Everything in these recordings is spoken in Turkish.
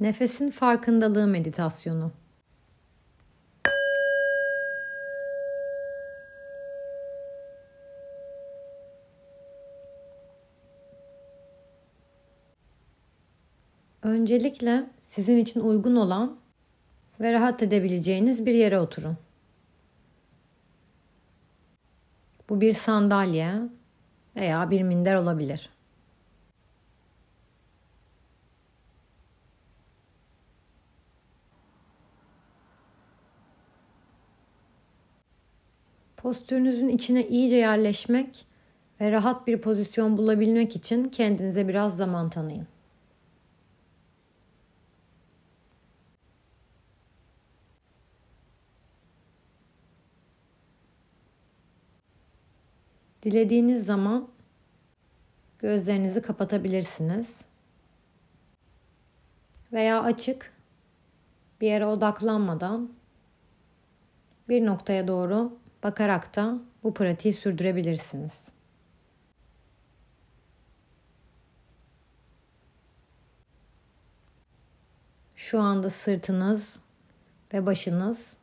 Nefesin farkındalığı meditasyonu. Öncelikle sizin için uygun olan ve rahat edebileceğiniz bir yere oturun. Bu bir sandalye veya bir minder olabilir. Postürünüzün içine iyice yerleşmek ve rahat bir pozisyon bulabilmek için kendinize biraz zaman tanıyın. Dilediğiniz zaman gözlerinizi kapatabilirsiniz. Veya açık bir yere odaklanmadan bir noktaya doğru bakarak da bu pratiği sürdürebilirsiniz. Şu anda sırtınız ve başınız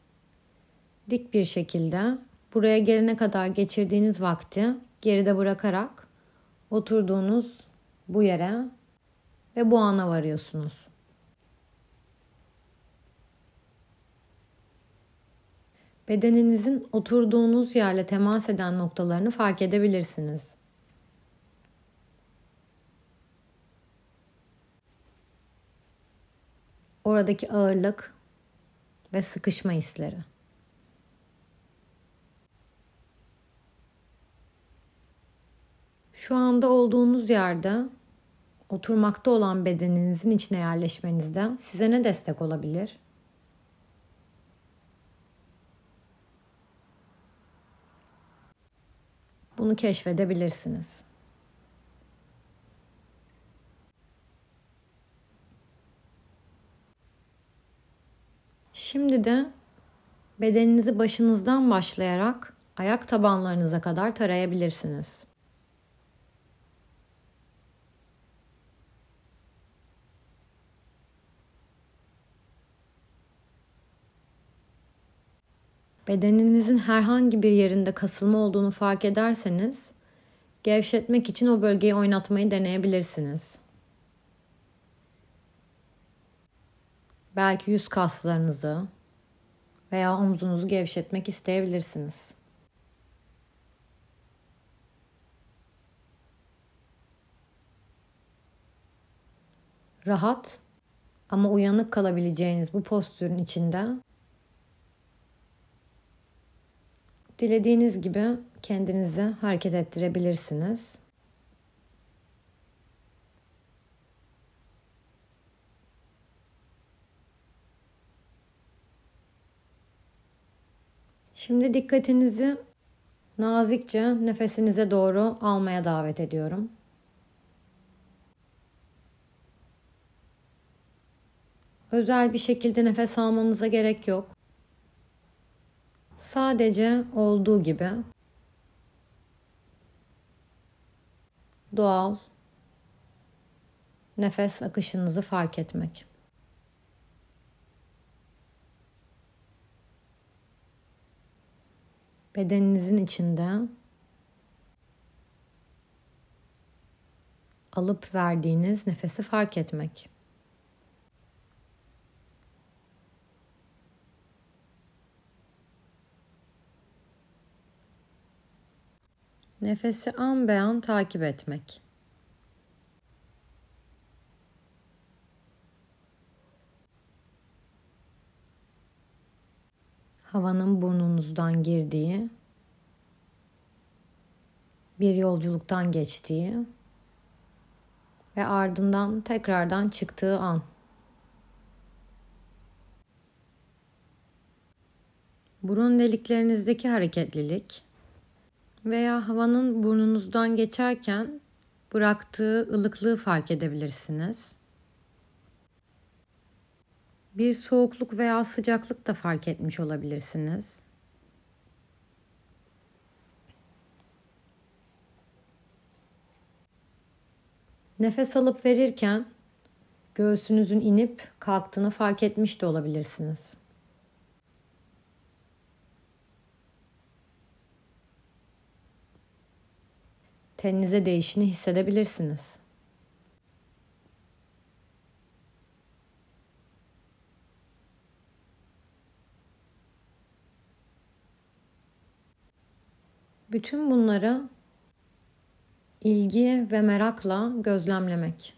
dik bir şekilde buraya gelene kadar geçirdiğiniz vakti geride bırakarak oturduğunuz bu yere ve bu ana varıyorsunuz. Bedeninizin oturduğunuz yerle temas eden noktalarını fark edebilirsiniz. Oradaki ağırlık ve sıkışma hisleri. Şu anda olduğunuz yerde oturmakta olan bedeninizin içine yerleşmenizde size ne destek olabilir? Bunu keşfedebilirsiniz. Şimdi de bedeninizi başınızdan başlayarak ayak tabanlarınıza kadar tarayabilirsiniz. Bedeninizin herhangi bir yerinde kasılma olduğunu fark ederseniz gevşetmek için o bölgeyi oynatmayı deneyebilirsiniz. Belki yüz kaslarınızı veya omzunuzu gevşetmek isteyebilirsiniz. Rahat ama uyanık kalabileceğiniz bu postürün içinde Dilediğiniz gibi kendinizi hareket ettirebilirsiniz. Şimdi dikkatinizi nazikçe nefesinize doğru almaya davet ediyorum. Özel bir şekilde nefes almanıza gerek yok. Sadece olduğu gibi doğal nefes akışınızı fark etmek. Bedeninizin içinde alıp verdiğiniz nefesi fark etmek. Nefesi an be an takip etmek. Havanın burnunuzdan girdiği, bir yolculuktan geçtiği ve ardından tekrardan çıktığı an. Burun deliklerinizdeki hareketlilik veya havanın burnunuzdan geçerken bıraktığı ılıklığı fark edebilirsiniz. Bir soğukluk veya sıcaklık da fark etmiş olabilirsiniz. Nefes alıp verirken Göğsünüzün inip kalktığını fark etmiş de olabilirsiniz. Teninize değişini hissedebilirsiniz. Bütün bunları ilgi ve merakla gözlemlemek.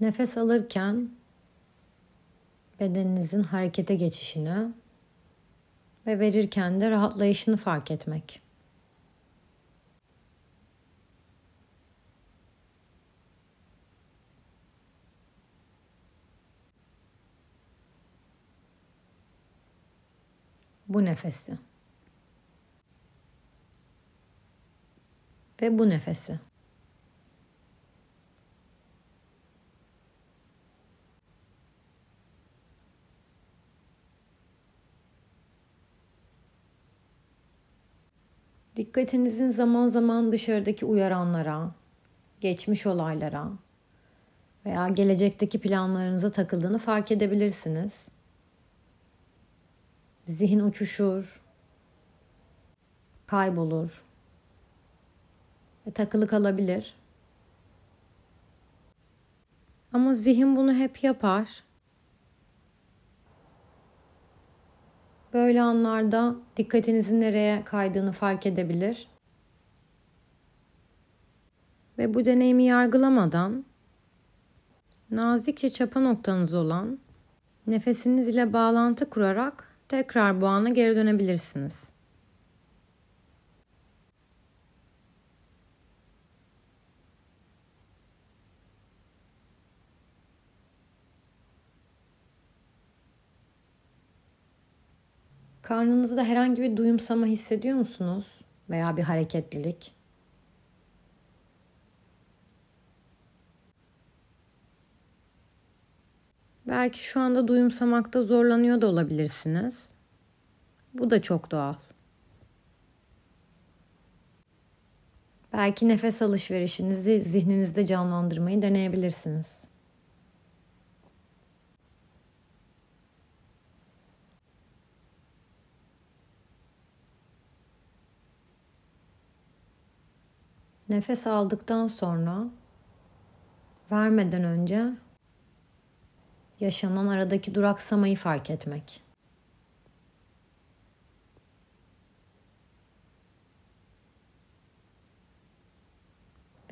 Nefes alırken bedeninizin harekete geçişini ve verirken de rahatlayışını fark etmek. Bu nefesi. Ve bu nefesi. Dikkatinizin zaman zaman dışarıdaki uyaranlara, geçmiş olaylara veya gelecekteki planlarınıza takıldığını fark edebilirsiniz. Zihin uçuşur, kaybolur ve takılı kalabilir. Ama zihin bunu hep yapar Böyle anlarda dikkatinizin nereye kaydığını fark edebilir. Ve bu deneyimi yargılamadan nazikçe çapa noktanız olan nefesiniz ile bağlantı kurarak tekrar bu ana geri dönebilirsiniz. Karnınızda herhangi bir duyumsama hissediyor musunuz? Veya bir hareketlilik? Belki şu anda duyumsamakta zorlanıyor da olabilirsiniz. Bu da çok doğal. Belki nefes alışverişinizi zihninizde canlandırmayı deneyebilirsiniz. Nefes aldıktan sonra vermeden önce yaşanan aradaki duraksamayı fark etmek.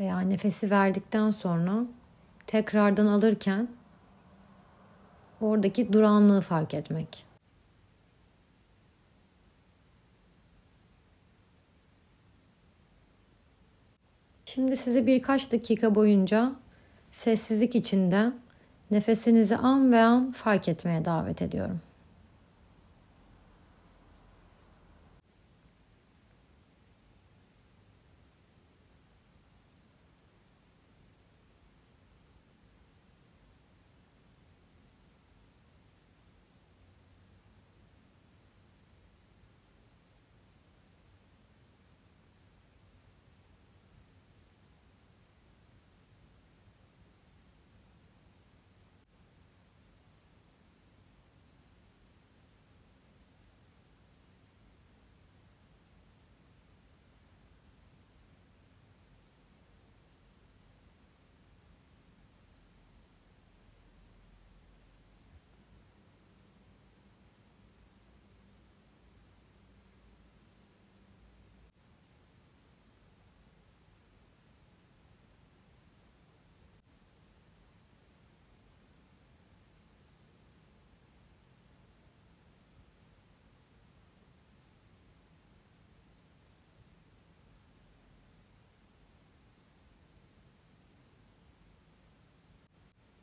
Veya nefesi verdikten sonra tekrardan alırken oradaki duranlığı fark etmek. Şimdi sizi birkaç dakika boyunca sessizlik içinde nefesinizi an ve an fark etmeye davet ediyorum.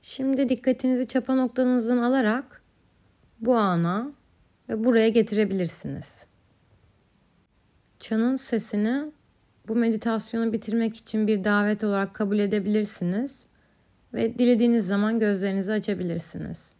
Şimdi dikkatinizi çapa noktanızdan alarak bu ana ve buraya getirebilirsiniz. Çanın sesini bu meditasyonu bitirmek için bir davet olarak kabul edebilirsiniz ve dilediğiniz zaman gözlerinizi açabilirsiniz.